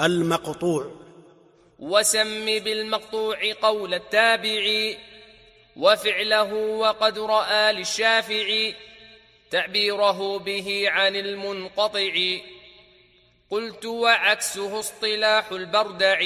المقطوع. وسم بالمقطوع قول التابع وفعله وقد رأى للشافعي تعبيره به عن المنقطع. قلت وعكسه اصطلاح البردع.